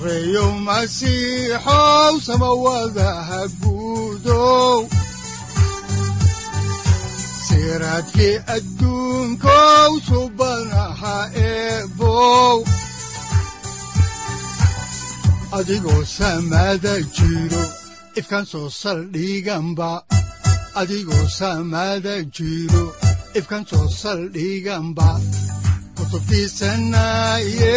sareyow masiixow samawadaha guudow siraadkii adduunkow subanaha eebow adigoo samada soo saldhiganba adigoo kutubtiisanaye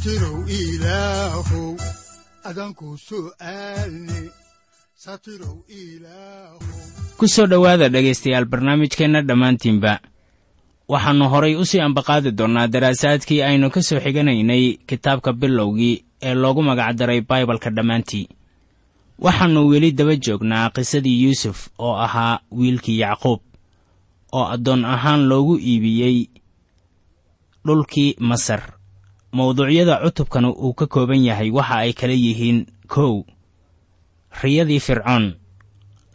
satirow ilaahow adanku su'aalne satirow ilaahow ku soo dhowaada dhegaystayaal barnaamijkeenna dhammaantiinba. Waxaannu horay u sii ambaqaadi doonnaa daraasaadkii aynu ka soo xiganaynay kitaabka bilowgii ee loogu magacdaray baibalka dhammaantii. Waxaannu weli daba joognaa qisadii yuusuf oo ahaa wiilkii yacquub oo addoon ahaan loogu iibiyey dhulkii masar mawduucyada cutubkan uu ka kooban yahay waxa ay kala yihiin kow. Riyadii fircoon.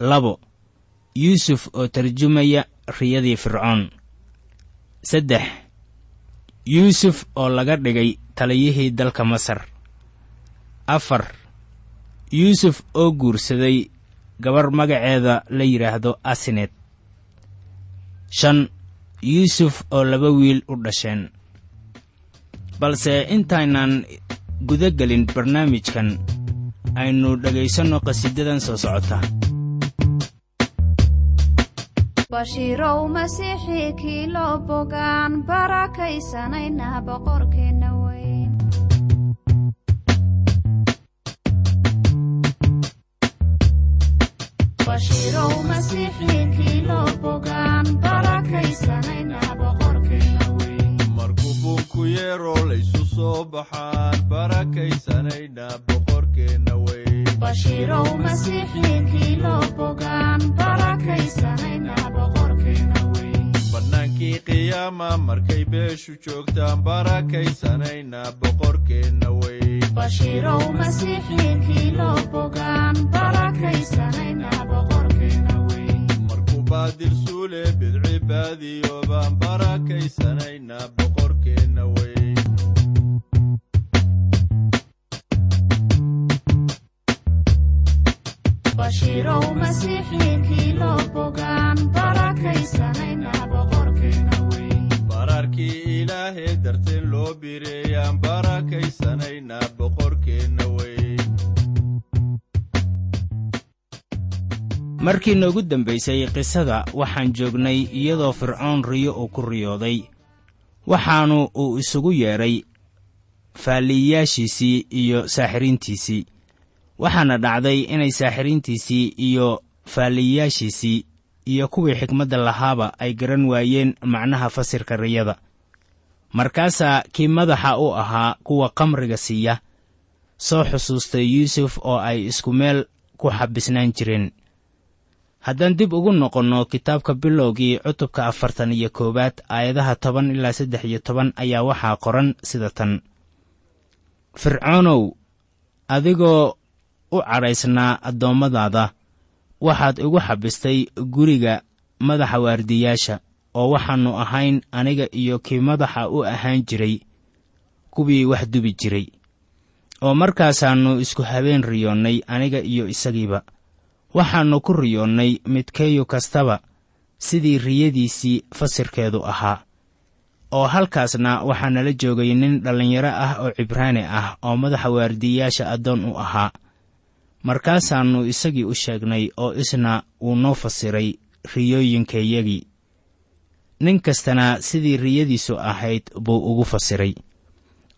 Labo. Yuusuf oo tarjumaya riyadii fircoon. Saddex. Yuusuf oo laga dhigay taliyihii dalka masar. Afar. Yuusuf oo guursaday gabar magaceeda la yidhaahdo asinet shan. Yuusuf oo laba wiil u dhasheen balse intaynaan guda gelin barnaamijkan aynu dhegaysanno qhasiidadan soo socota. Bashiirow masiixii kii loo bogaan barakaysanayna boqorkeenna weyn. Bashiirow masiixii kii loo bogaan barakaysanayna yeeroo laysu soo baxaan barakaysanayna boqorkeenna weyn bashiirow masiixii kii loo bogaan barakaysanayna boqorkeenna weyn bannaankii qiyaama markay beeshu joogtaan barakaysanayna boqorkeenna weyn bashiirow masiixii kii loo bogaan barakaysanayna boqorkeenna weyn markuu baadil suule bidci baadiyoobaan barakaysanayna boqorkeenna weyn bashiirow markii noogu dambaysay qisada waxaan joognay iyadoo fircoon riyo uu ku riyooday. Waxaanu uu isugu yeedhay faalliyayaashiisii iyo saaxiriintiisii waxaana dhacday inay saaxiriintiisii iyo faalliyayaashiisii iyo kuwii xikmadda lahaaba ay garan waayeen macnaha fasirka riyada. Markaasaa kii madaxa u ahaa kuwa kamriga siiya soo xusuustay yuusuf oo ay isku meel ku xabisnaan jireen. Haddaan dib ugu noqonno kitaabka bilowgii cutubka afartan iyo koowaad aayadaha toban ilaa saddex iyo toban ayaa waxaa qoran sida tan. Fircoonow adigoo u cadhaysnaa addoommadaada. Waxaad igu xabistay guriga madaxa waardiyaasha oo waxaannu ahayn aniga iyo kii madaxa u ahaan jiray kuwii wax dubi jiray. Oo markaasaannu isku habeen riyoonnay aniga iyo isagiiba. Waxaannu ku riyoonnay midkeeyu kastaba sidii riyadiisii fasirkeedu ahaa. Oo halkaasna waxaa nala joogay nin dhallinyaro ah oo cibraani ah oo madaxa waardiyayaasha addoon u ahaa markaasaannu isagii u sheegnay oo isna wuu noo fasiray riyooyinkayagii nin kastana sidii riyadiisu ahayd buu ugu fasiray.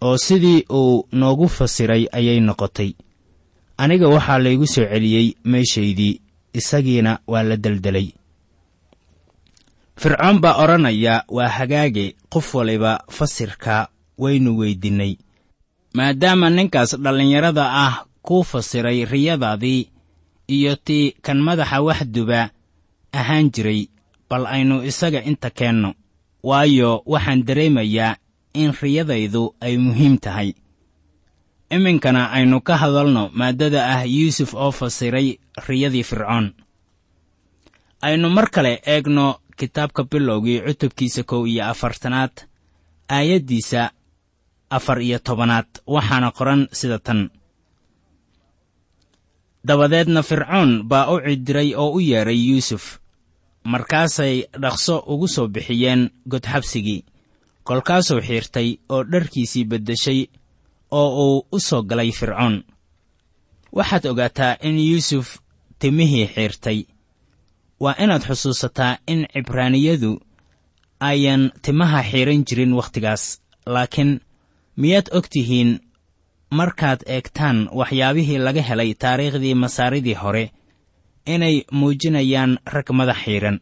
Oo sidii uu noogu fasiray ayay noqotay. Aniga waxaa laygu soo celiyey meeshaydii isagiina waa la deldelay fircoon baa odhanaya waa hagaage qof waliba fasirka waynu weyddinnay maadaama ninkaas dhallinyarada ah kuu fasiray riyadaadii iyo tii kan madaxa waxduba ahaan jiray bal aynu isaga inta keenno. Waayo waxaan dareemayaa in riyadaydu ay muhiim tahay. Iminkana aynu ka hadalno maaddada ah yuusuf oo fasiray riyadii fircoon. Aynu mar kale eegno kitaabka bilowgii cutubkiisa kow iyo afartanaad aayaddiisa afar iyo tobanaad waxaana qoran sida tan dabadeedna fircoon baa u cidiray oo u yeedhay yuusuf. Markaasay dhaqso ugu soo bixiyeen godxabsigii kolkaasuu xiirtay oo dharkiisii beddeshay oo uu u soo galay fircoon. Waxaad ogaataa in yuusuf timihii xiirtay. Waa inaad xusuusataa in cibraaniyadu ayan timaha xiiran jirin wakhtigaas laakiin miyaad og tihiin markaad eegtaan waxyaabihii laga helay taariikhdii masaaridii hore inay muujinayaan rag madax xiidhan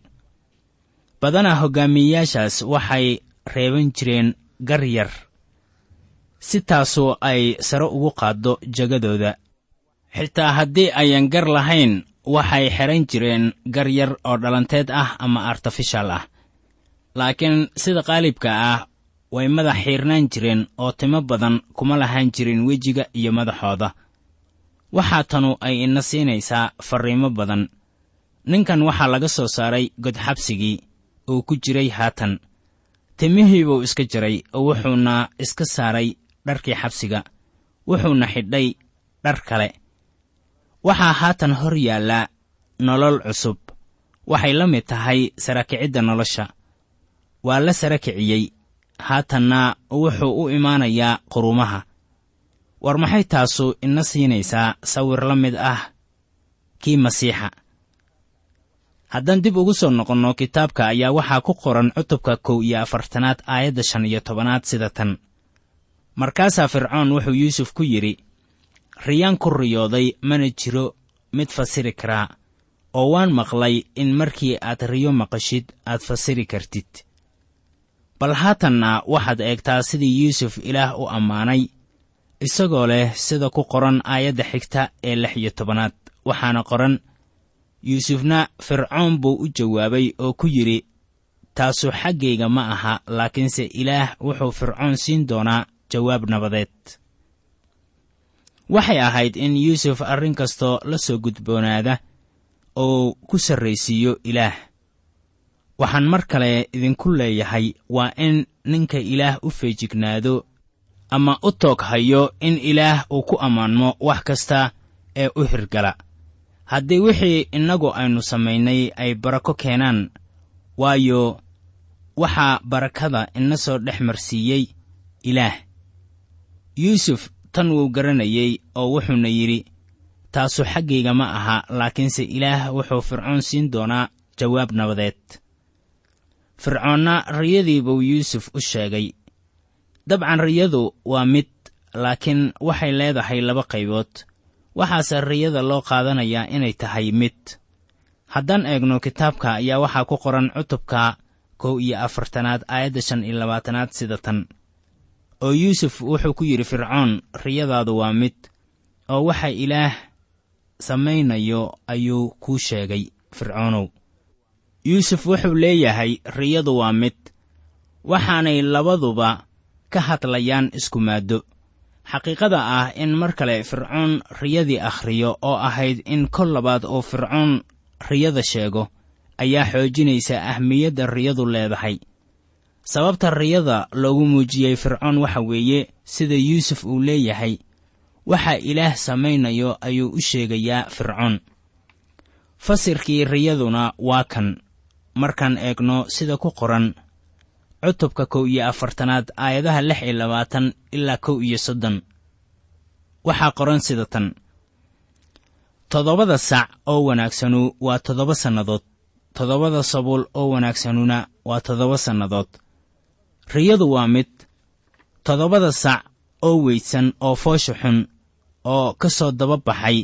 badanaa hoggaamiyeyaashaas waxay reeban jireen gar yar si taasoo ay sare ugu qaaddo jagadooda xitaa haddii ayan gar lahayn waxay xidhan jireen gar yar oo dhalanteed ah ama artifishal ah. Laakiin sida qaalibka ah way madax xiirnaan jireen oo timo badan kuma lahaan jirin wejiga iyo madaxooda. Waxaa tanu ay ina siinaysaa farriimo badan. Ninkan waxaa laga soo saaray godxabsigii uu ku jiray haatan. Timihii buu iska jaray oo wuxuuna iska saaray dharkii xabsiga. Wuxuuna xidhay dhar kale. Waxaa haatan hor yaalla nolol cusub. Waxay la mid tahay sarakicidda nolosha. Waa la sara kiciyey haatanna wuxuu u imaanayaa qurumaha. War maxay taasu ina siinaysaa sawir la mid ah? Kii masiixa. Haddaan dib ugu soo noqonno kitaabka ayaa waxaa ku qoran cutubka kow iyo afartanaad aayadda shan iyo tobanaad sida tan. Markaasaa fircoon wuxuu yuusuf ku yidhi riyaan ku riyooday mana jiro mid fasiri karaa oo waan maqlay in markii aad riyo maqashid aad fasiri kartid bal haatanna waxaad eegtaa sidii yuusuf ilaah u ammaanay isagoo leh sida ku qoran aayadda xigta ee lix iyo tobanaad waxaana qoran yuusufna fircoon buu u jawaabay oo ku yidhi taasu xaggayga ma aha laakiinse ilaah wuxuu fircoon siin doonaa jawaab nabadeed. Waxay ahayd in yuusuf arrin kastoo la soo gudboonaada oo ku sarraysiiyo ilaah waxaan mar kale idinku leeyahay waa in ninka ilaah u feejignaado ama u toog hayo in ilaah uu ku ammaanmo wax kasta ee u hirgala. Haddii wixii innagu aynu samaynay ay barako keenaan waayo waxaa barakada ina soo dhex marsiiyey ilaah. Yuusuf tan wuu garanayey oo wuxuuna yidhi taasu xaggayga ma aha laakiinse ilaah wuxuu fircoon siin doonaa jawaab nabadeed fircoonna riyadii buu yuusuf u sheegay dabcan riyadu waa mid laakiin waxay leedahay laba qaybood. Waxaase riyada loo qaadanayaa inay tahay mid. Haddaan eegno kitaabka ayaa waxaa ku qoran cutubka kow iyo afartanaad aayadda shan iyo labaatanaad sida tan. Oo yuusuf wuxuu ku yidhi fircoon riyadaadu waa mid. Oo waxa ilaah samaynayo ayuu kuu sheegay fircoonow yuusuf wuxuu leeyahay riyadu waa mid. Waxaanay labaduba ka hadlayaan isku maaddo. Xaqiiqada ah in mar kale fircoon riyadii akhriyo oo ahayd in kol labaad uu fircoon riyada sheego ayaa xoojinaysa ahmiyadda riyadu leedahay. Sababta riyada loogu muujiyey fircoon waxa weeye sida yuusuf uu leeyahay waxa ilaah samaynayo ayuu u sheegayaa fircoon fasirkii riyaduna waa kan markaan eegno sida ku qoran cutubka kow iyo afartanaad aayadaha lix iyo labaatan ilaa kow iyo soddon. Waxaa qoran sida tan. Toddobada sac oo wanaagsanu waa toddoba sannadood. Toddobada sabuul oo wanaagsanuna waa toddoba sannadood. Riyadu waa mid. Toddobada sac oo weydsan oo foosha xun oo ka soo daba baxay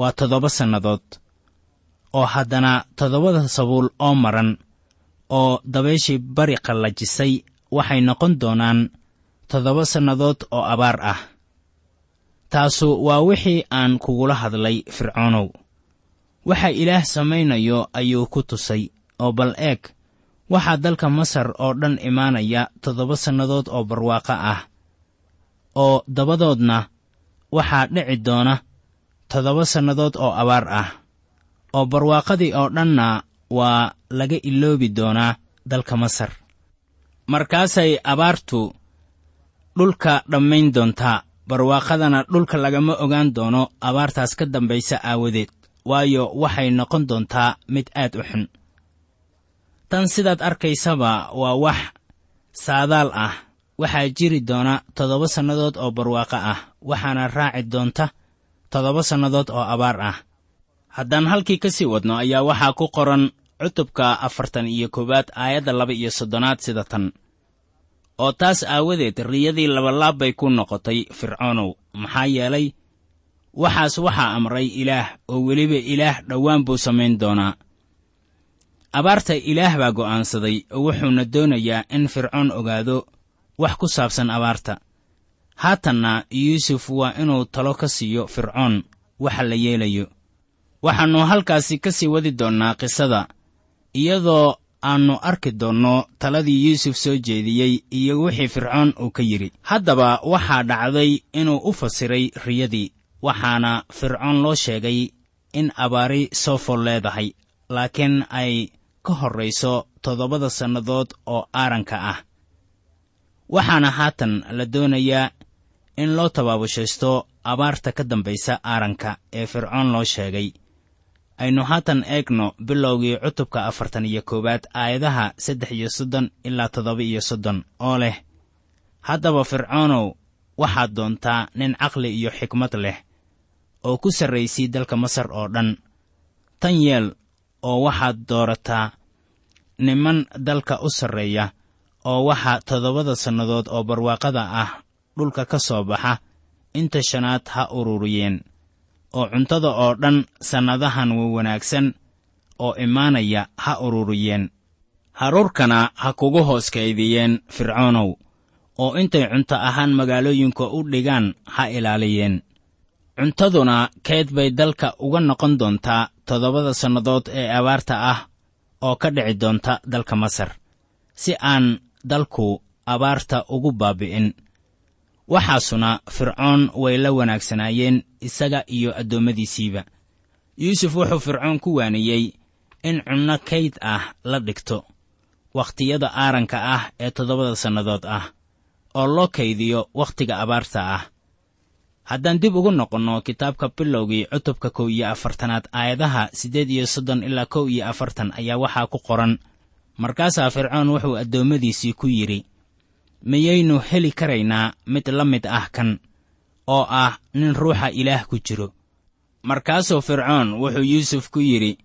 waa toddoba sannadood oo haddana toddobada sabuul oo maran oo dabayshii bari qallajisay waxay noqon doonaan toddoba sannadood oo abaar ah. Taasu waa wixii aan kugula hadlay fircoonow. Waxa ilaah samaynayo ayuu ku tusay oo bal eeg waxaa dalka masar oo dhan imaanaya toddoba sannadood oo barwaaqo ah oo dabadoodna waxaa dhici doona toddoba sannadood oo abaar ah oo barwaaqadii oo dhanna waa laga iloobi doonaa dalka masar. Markaasay abaartu dhulka dhammayn doontaa barwaaqadana dhulka lagama ogaan doono abaartaas ka dambaysa aawadeed waayo waxay noqon doontaa mid aad u xun. Tan sidaad arkaysaba waa wax saadaal ah waxaa jiri doona toddoba sannadood oo barwaaqo ah waxaana raaci doonta toddoba sannadood oo abaar ah haddaan halkii ka sii wadno ayaa waxaa ku qoran cutubka afartan iyo koowaad aayadda laba iyo soddonaad sida tan. Oo taas aawadeed riyadii labalaab bay ku noqotay fircoonow. Maxaa yeelay waxaas waxaa amray ilaah oo weliba ilaah dhowaan buu samayn doonaa. Abaarta ilaah baa go'aansaday oo wuxuuna doonayaa in fircoon ogaado wax ku saabsan abaarta. Haatanna yuusuf waa inuu talo ka siiyo fircoon waxa la yeelayo waxaannu halkaasi ka sii wadi doonnaa qisada iyadoo aannu arki doonno taladii yuusuf soo jeediyey iyo wixii fircoon uu ka yidhi. Haddaba waxaa dhacday inuu u fasiray riyadii waxaana fircoon loo sheegay in abaari soo fol leedahay laakiin ay ka horrayso toddobada sannadood oo aaranka ah. Waxaana haatan la doonayaa in loo tabaabushaysto abaarta ka dambaysa aaranka ee fircoon loo sheegay aynu haatan eegno bilowgii cutubka afartan iyo koowaad aayadaha saddex iyo soddon ilaa toddoba iyo soddon oo leh haddaba fircoonow waxaad doontaa nin caqli iyo xikmad leh oo ku sarraysay dalka masar oo dhan. Tan yeel oo waxaad doorataa niman dalka u sarreeya oo waxaa toddobada sannadood oo barwaaqada ah dhulka ka soo baxa. Inta shanaad ha ururiyeen oo cuntada oo dhan sannadahan wa wanaagsan oo imaanaya ha ururiyeen. Haruurkana ha kugu hoos kaydiyeen fircoonow oo intay cunto ahaan magaalooyinka u dhigaan ha ilaaliyeen. Cuntaduna keed bay dalka uga noqon doontaa toddobada sannadood ee abaarta ah oo ka dhici doonta dalka masar si aan dalku abaarta ugu baabi'in waxaasuna fircoon way la wanaagsanaayeen isaga iyo addoommadiisiiba. Yuusuf wuxuu fircoon ku waaniyey in cunno kayd ah la dhigto wakhtiyada aaranka ah ee toddobada sannadood ah oo loo kaydiyo wakhtiga abaarta ah. Haddaan dib ugu noqonno kitaabka bilowgii cutubka kow iyo afartanaad aayadaha siddeed iyo soddon ilaa kow iyo afartan ayaa waxaa ku qoran. Markaasaa fircoon wuxuu addoommadiisii ku yidhi miyaynu heli karaynaa mid la mid ah kan oo ah nin ruuxa ilaah ku jiro. Markaasuu fircoon wuxuu yuusuf ku yidhi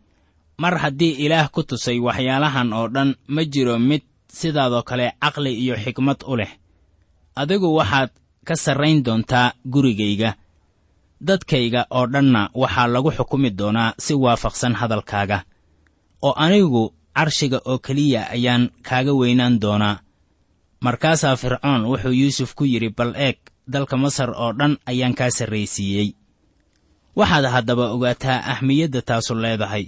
mar haddii ilaah ku tusay waxyaalahan oo dhan ma jiro mid sidaadoo kale caqli iyo xikmad u leh. Adigu waxaad ka sarrayn doontaa gurigayga. Dadkayga oo dhanna waxaa lagu xukumi doonaa si waafaqsan hadalkaaga. Oo anigu carshiga oo keliya ayaan kaaga weynaan doonaa markaasaa fircoon wuxuu yuusuf ku yidhi bal eeg dalka masar oo dhan ayaan kaa sarraysiiyey. Waxaad haddaba ogaataa ahmiyadda taasu leedahay.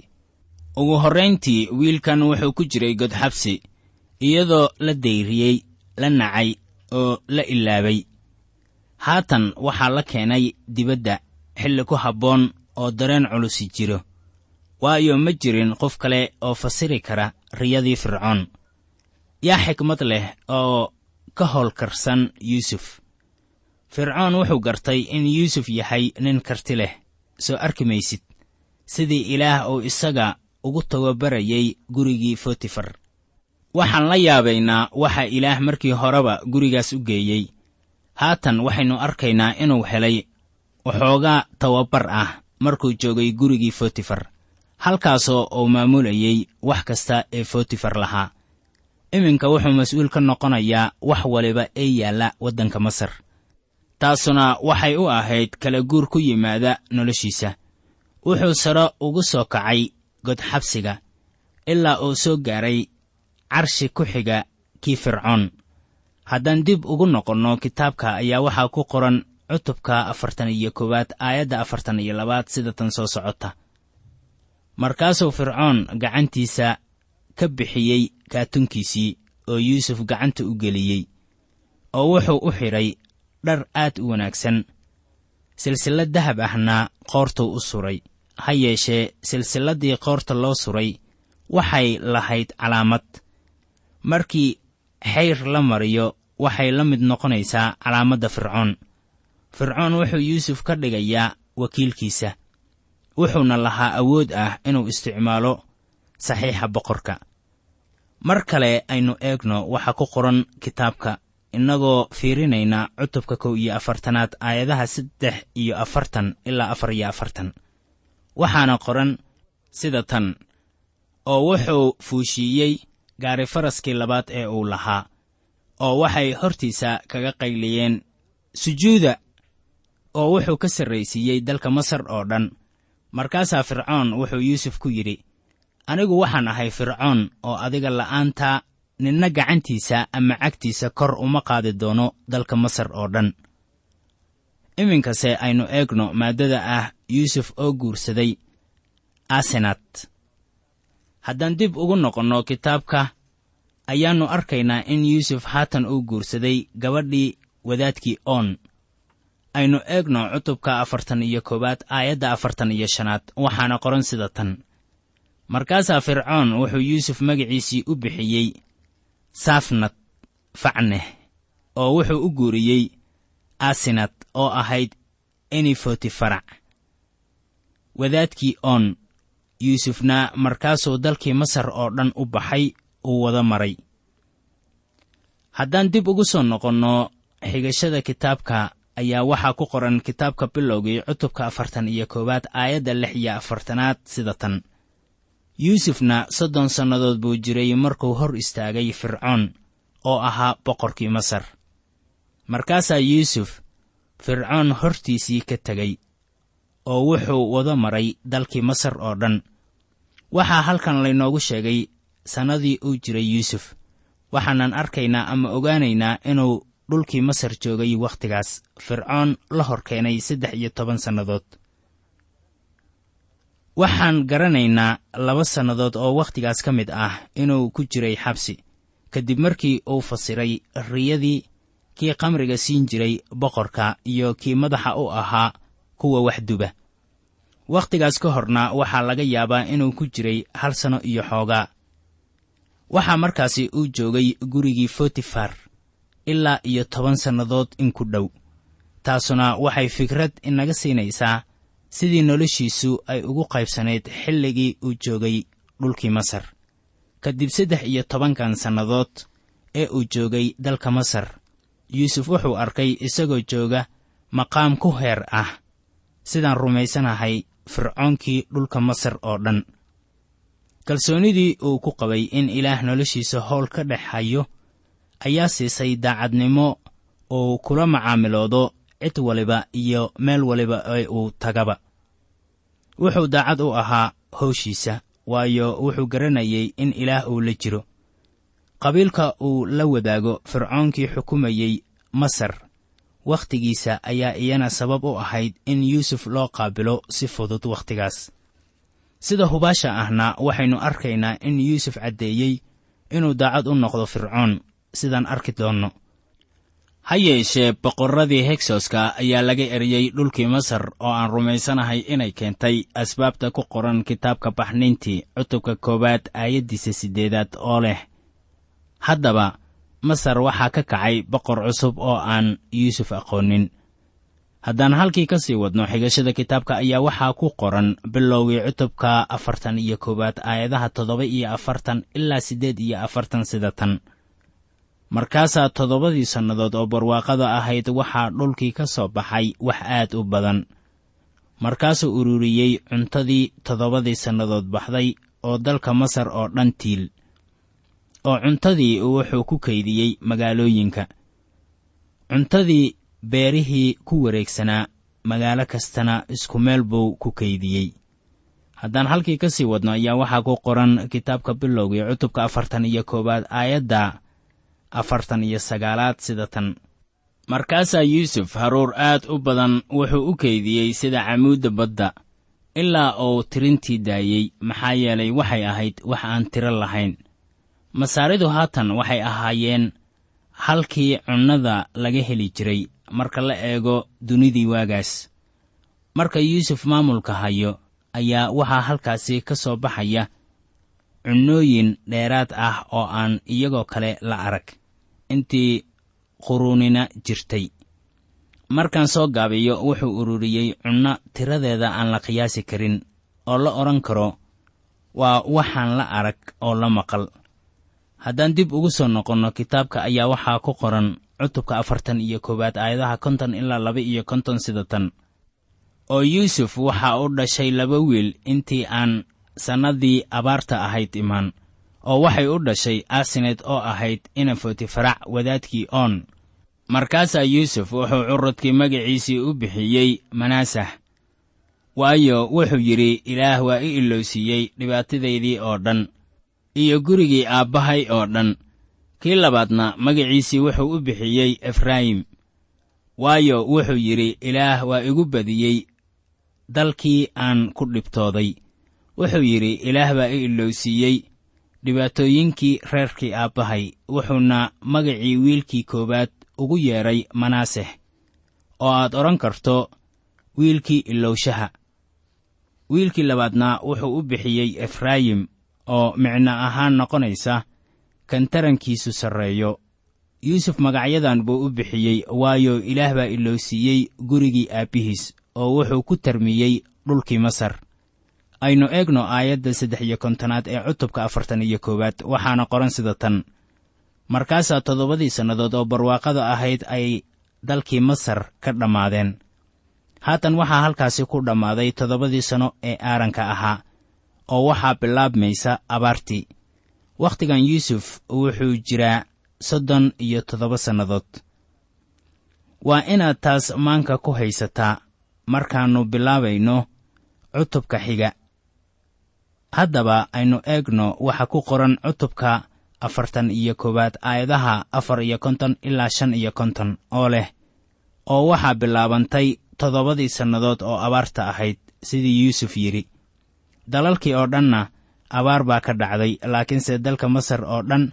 Ugu horrayntii wiilkan wuxuu ku jiray godxabsi iyadoo la dayriyey la nacay oo la ilaabay. Haatan waxaa la keenay dibadda xilli ku habboon oo dareen culusi jiro. Waayo ma jirin qof kale oo fasiri kara riyadii fircoon yaa xikmad leh oo ka howlkarsan yuusuf. Fircoon wuxuu gartay in yuusuf yahay nin karti leh soo arki maysid sidii ilaah uu isaga ugu tababarayay gurigii fotifar waxaan la yaabaynaa waxa ilaah markii horeba gurigaas u geeyey. Haatan waxaynu arkaynaa inuu helay waxoogaa tababar ah markuu joogay gurigii fotifar halkaasoo uu maamulayey wax kasta ee fotifar lahaa iminka wuxuu mas'uul ka noqonayaa wax waliba ee yaalla waddanka masar. Taasuna waxay u ahayd kala guur ku yimaada noloshiisa. Wuxuu sare ugu soo kacay godxabsiga ilaa uu soo gaaray carshi ku xiga kii fircoon. Haddaan dib ugu noqonno kitaabka ayaa waxaa ku qoran cutubka afartan iyo koowaad aayadda afartan iyo labaad sida tan soo socota. Markaasuu fircoon gacantiisa ka bixiyey kaatunkiisii oo yuusuf gacanta u geliyey oo wuxuu u xidhay dhar aad u wanaagsan. Silsillad dahab ahna qoortuu u suray. Ha yeeshee silsilladdii qoorta loo suray waxay lahayd calaamad. Markii xayr la mariyo waxay la mid noqonaysaa calaamadda fircoon. Fircoon wuxuu yuusuf ka dhigayaa wakiilkiisa wuxuuna lahaa awood ah inuu isticmaalo saxiixa boqorka mar kale aynu eegno waxa ku qoran kitaabka innagoo fiirinayna cutubka kow iyo afartanaad aayadaha saddex iyo afartan ilaa afar iyo afartan. Waxaana qoran sida tan oo wuxuu fuushiiyey gaari faraskii labaad ee uu lahaa oo waxay hortiisa kaga qayliyeen sujuuda oo wuxuu ka sarraysiiyey dalka masar oo dhan. Markaasaa fircoon wuxuu yuusuf ku yidhi anigu waxaan ahay fircoon oo adiga la'aanta ninna gacantiisa ama cagtiisa kor uma qaadi doono dalka masar oo dhan. Iminkase aynu eegno maaddada ah yuusuf oo guursaday asenat. Haddaan dib ugu noqonno kitaabka ayaannu arkaynaa in yuusuf haatan uu guursaday gabadhii wadaadkii oon. Aynu eegno cutubka afartan iyo koowaad aayadda afartan iyo shanaad waxaana qoran sida tan markaasaa fircoon wuxuu yuusuf magaciisii u bixiyey saafnad facneh oo wuxuu u guuriyey asinad oo ahayd enifoti farac. Wadaadkii oon yuusufna markaasuu dalkii masar oo dhan u baxay uu wada maray. Haddaan dib ugu soo noqonno xigashada kitaabka ayaa waxaa ku qoran kitaabka bilowgii cutubka afartan iyo koowaad aayadda lix iyo afartanaad sida tan yuusufna soddon sannadood buu jiray markuu hor istaagay fircoon oo ahaa boqorkii masar. Markaasaa yuusuf fircoon hortiisii ka tegey oo wuxuu wada maray dalkii masar oo dhan. Waxaa halkan laynoogu sheegay sannadii uu jiray yuusuf waxaanan arkaynaa ama ogaanaynaa inuu dhulkii masar joogay wakhtigaas. Fircoon la hor keenay saddex iyo toban sannadood waxaan garanaynaa laba sannadood oo wakhtigaas ka mid ah inuu ku jiray xabsi. Kadib markii uu fasiray riyadii kii qamriga siin jiray boqorka iyo kii madaxa u ahaa kuwa waxduba wakhtigaas ka horna waxaa laga yaabaa inuu ku jiray hal sanno iyo xoogaa. Waxaa markaasi uu joogay gurigii fotifar ilaa iyo toban sannadood in ku dhow. Taasuna waxay fikrad inaga siinaysaa sidii noloshiisu ay ugu qaybsanayd xilligii uu joogay dhulkii masar. Kadib saddex iyo tobankan sannadood ee uu joogay dalka masar yuusuf wuxuu arkay isagoo jooga maqaam ku heer ah sidaan rumaysanahay fircoonkii dhulka masar oo dhan. Kalsoonnidii uu ku qabay in ilaah noloshiisa howl ka dhex hayo ayaa siisay daacadnimo uu kula macaamiloodo cid waliba iyo meel waliba ee uu tagaba. Wuxuu daacad u ahaa howshiisa waayo wuxuu garanayay in ilaah uu la jiro. Qabiilka uu la wadaago fircoonkii xukumayey masar. Wakhtigiisa ayaa iyana sabab u ahayd in yuusuf loo qaabilo si fudud wakhtigaas. Sida hubaasha ahna waxaynu arkaynaa in yuusuf caddeeyey inuu daacad u noqdo fircoon sidaan arki doonno ha yeeshee boqorradii hegsoska ayaa laga eriyey dhulkii masar oo aan rumaysanahay inay keentay asbaabta ku qoran kitaabka baxnintii cutubka koowaad aayaddiisa siddeedaad oo leh haddaba masar waxaa ka kacay boqor cusub oo aan yuusuf aqoonin. Haddaan halkii ka sii wadno xigashada kitaabka ayaa waxaa ku qoran bilowgii cutubka afartan iyo koowaad aayadaha toddoba iyo afartan ilaa siddeed iyo afartan sida tan markaasaa toddobadii sannadood oo barwaaqada ahayd waxaa dhulkii ka soo baxay wax aad u badan. Markaasuu ururiyey cuntadii toddobadii sannadood baxday oo dalka masar oo dhan tiil oo cuntadii wuxuu ku kaydiyey magaalooyinka. Cuntadii beerihii ku wareegsanaa magaalo kastana isku meel buu ku kaydiyey. Haddaan halkii ka sii wadno ayaa waxaa ku qoran kitaabka bilowgii cutubka afartan iyo koowaad aayadda afartan iyo sagaalaad sida tan. Markaasaa yuusuf haruur aad u badan wuxuu u kaydiyey sida camuudda badda ilaa uu tirintii daayey maxaa yeelay waxay ahayd wax aan tiro lahayn. Masaaridu haatan waxay ahaayeen halkii cunnada laga heli jiray marka la eego dunidii waagaas. Marka yuusuf maamulka hayo ayaa waxaa halkaasi ka soo baxaya cunnooyin dheeraad ah oo aan iyagoo kale la arag intii quruunina jirtay. Markaan soo gaabiyo wuxuu ururiyey cunno tiradeeda aan la qiyaasi karin oo la odhan karo waa waxaan la arag oo la maqal. Haddaan dib ugu soo noqonno kitaabka ayaa waxaa ku qoran cutubka afartan iyo koowaad aayadaha konton ilaa laba iyo konton sida tan. Oo yuusuf waxaa u dhashay laba wiil intii aan sannadii abaarta ahayd imaan oo waxay u dhashay asineed oo ahayd inafoti farac wadaadkii oon markaasaa yuusuf wuxuu curudkii magaciisii u bixiyey manaasah waayo wuxuu yidhi ilaah waa i ilowsiiyey dhibaatadaydii oo dhan iyo gurigii aabbahay oo dhan. Kii labaadna magaciisii wuxuu u bixiyey efraayim. Waayo wuxuu yidhi ilaah waa igu badiyey dalkii aan ku dhibtooday. Wuxuu yidhi ilaah baa i ilowsiiyey dhibaatooyinkii reerkii aabbahay wuxuuna magacii wiilkii koowaad ugu yeedhay manaaseh oo aad odhan karto wiilkii ilowshaha. Wiilkii labaadna wuxuu u bixiyey efraayim oo micno ahaan noqonaysa kan tarankiisu sarreeyo. Yuusuf magacyadan buu u bixiyey waayo ilaah baa ilowsiiyey gurigii aabbihiis oo wuxuu ku tarmiyey dhulkii masar aynu eegno aayadda saddex iyo kontonaad ee cutubka afartan iyo koowaad waxaana qoran sida tan. Markaasaa toddobadii sannadood oo barwaaqada ahayd ay dalkii masar ka dhammaadeen. Haatan waxaa halkaasi ku dhammaaday toddobadii sanno ee aaranka ahaa oo waxaa bilaabmaysa abaartii. Wakhtigan yuusuf wuxuu jiraa soddon iyo toddoba sannadood. Waa inaad taas maanka ku haysataa markaannu bilaabayno cutubka xiga haddaba aynu eegno waxa ku qoran cutubka afartan iyo koowaad aayadaha afar iyo konton ilaa shan iyo konton oo leh oo waxaa bilaabantay toddobadii sannadood oo abaarta ahayd sidii yuusuf yidhi. Dalalkii oo dhanna abaar baa ka dhacday laakiinse dalka masar oo dhan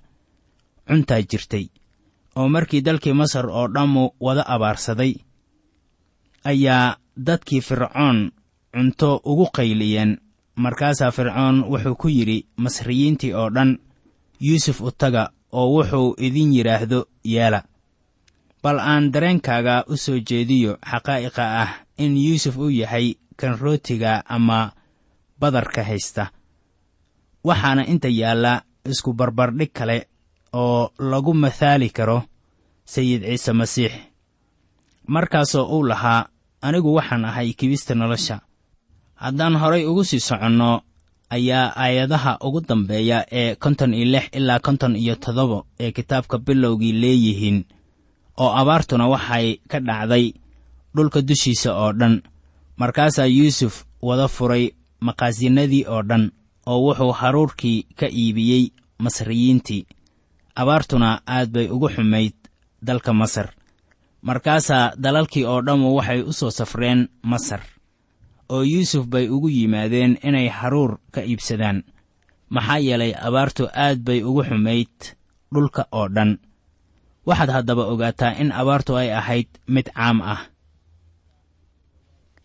cuntaa jirtay oo markii dalkii masar oo dhammu wada abaarsaday ayaa dadkii fircoon cunto ugu qayliyeen markaasaa fircoon wuxuu ku yidhi masriyiintii oo dhan yuusuf u taga oo wuxuu idin yidhaahdo yeela bal aan dareenkaaga u soo jeediyo xaqaa'iqa ah in yuusuf uu yahay kan rootiga ama badarka haysta. Waxaana inta yaalla isku barbardhig kale oo lagu mathaali karo sayid ciise masiix. Markaasoo uu lahaa anigu waxaan ahay kibista nolosha haddaan horay ugu sii soconno ayaa aayadaha ugu dambeeya ee konton iyo lix ilaa konton iyo toddoba ee kitaabka bilowgii leeyihiin oo abaartuna waxay ka dhacday dhulka dushiisa oo dhan. Markaasaa yuusuf wada furay maqaasinadii oo dhan oo wuxuu haruurkii ka iibiyey masriyiintii. Abaartuna aad bay ugu xumayd dalka masar. Markaasaa dalalkii oo dhammu waxay u soo safreen masar oo yuusuf bay ugu yimaadeen inay haruur ka iibsadaan. Maxaa yeelay abaartu aad bay ugu xumayd dhulka oo dhan. Waxaad haddaba ogaataa in abaartu ay ahayd mid caam ah.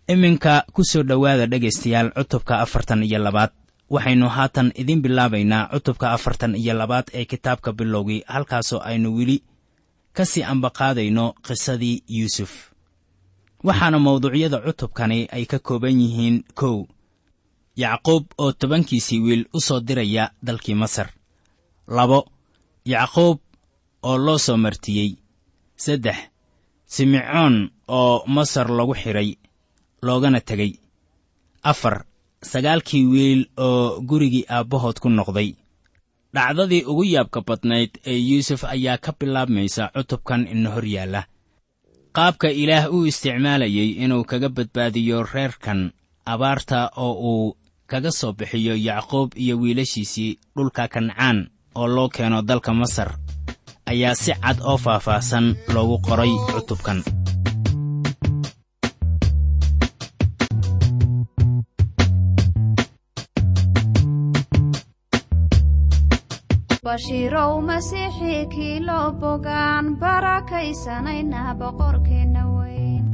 Iminka ku soo dhowaada dhegaystayaal cutubka afartan iyo labaad. Waxaynu haatan idiin bilaabaynaa cutubka afartan iyo labaad ee kitaabka bilowgii halkaasoo aynu weli ka sii ambaqaadayno qisadii yuusuf waxaana mawduucyada cutubkani ay ka kooban yihiin kow yacquub oo tobankiisii wiil u soo diraya dalkii masar. Labo yacquub oo loo soo martiyey. Saddex simecoon oo masar lagu xidhay loogana tegey. Afar sagaalkii wiil oo gurigii aabbahood ku noqday. Dhacdadii ugu yaabka badnayd ee yuusuf ayaa ka bilaabmaysa cutubkan ina hor yaalla qaabka ilaah u isticmaalayey inuu kaga badbaadiyo reerkan abaarta oo uu kaga soo bixiyo yacquub iyo wiilashiisii dhulka kancaan oo loo keeno dalka masar ayaa si cad oo faahfaahsan loogu qoray cutubkan bashiirow masiixii kii loo bogaan barakaysanayna boqorkeenna weyn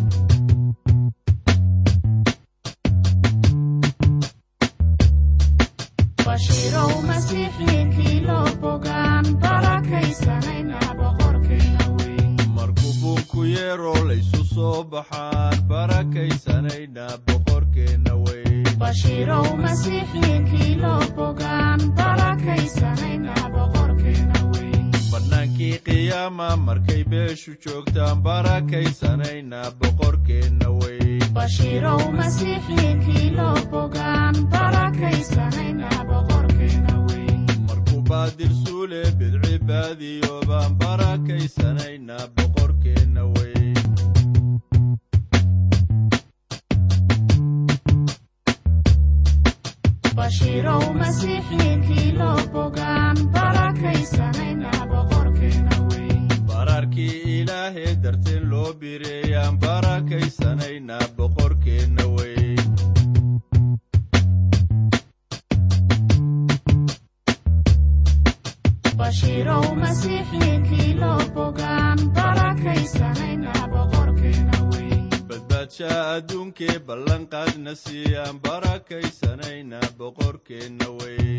bashiirow masiixii kii loo bogaan barakaysanayna boqorkeenna weyn markuu buunku yeero laysu soo baxaan barakaysanayna boqorkeenna weyn qiyaama markay beeshu joogtaan barakaysanayna boqorkeenna weyn bashiirow masiixii kii loo bogaan barakaysanayna boqorkeenna weyn markuu baadil suule bidci baadiyo baan barakaysanayna boqorkeenna weyn bashiirow masiixii kii loo bogaan barakaysanayna boqorkeenna weyn ilaahee darteen loo bireeyaan barakaysanayna boqorkeenna weyn. Barakaysanayna boqorkeenna badbaadsha adduunkee ballanqaadna siiyaan barakaysanayna boqorkeenna weyn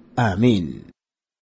aamiin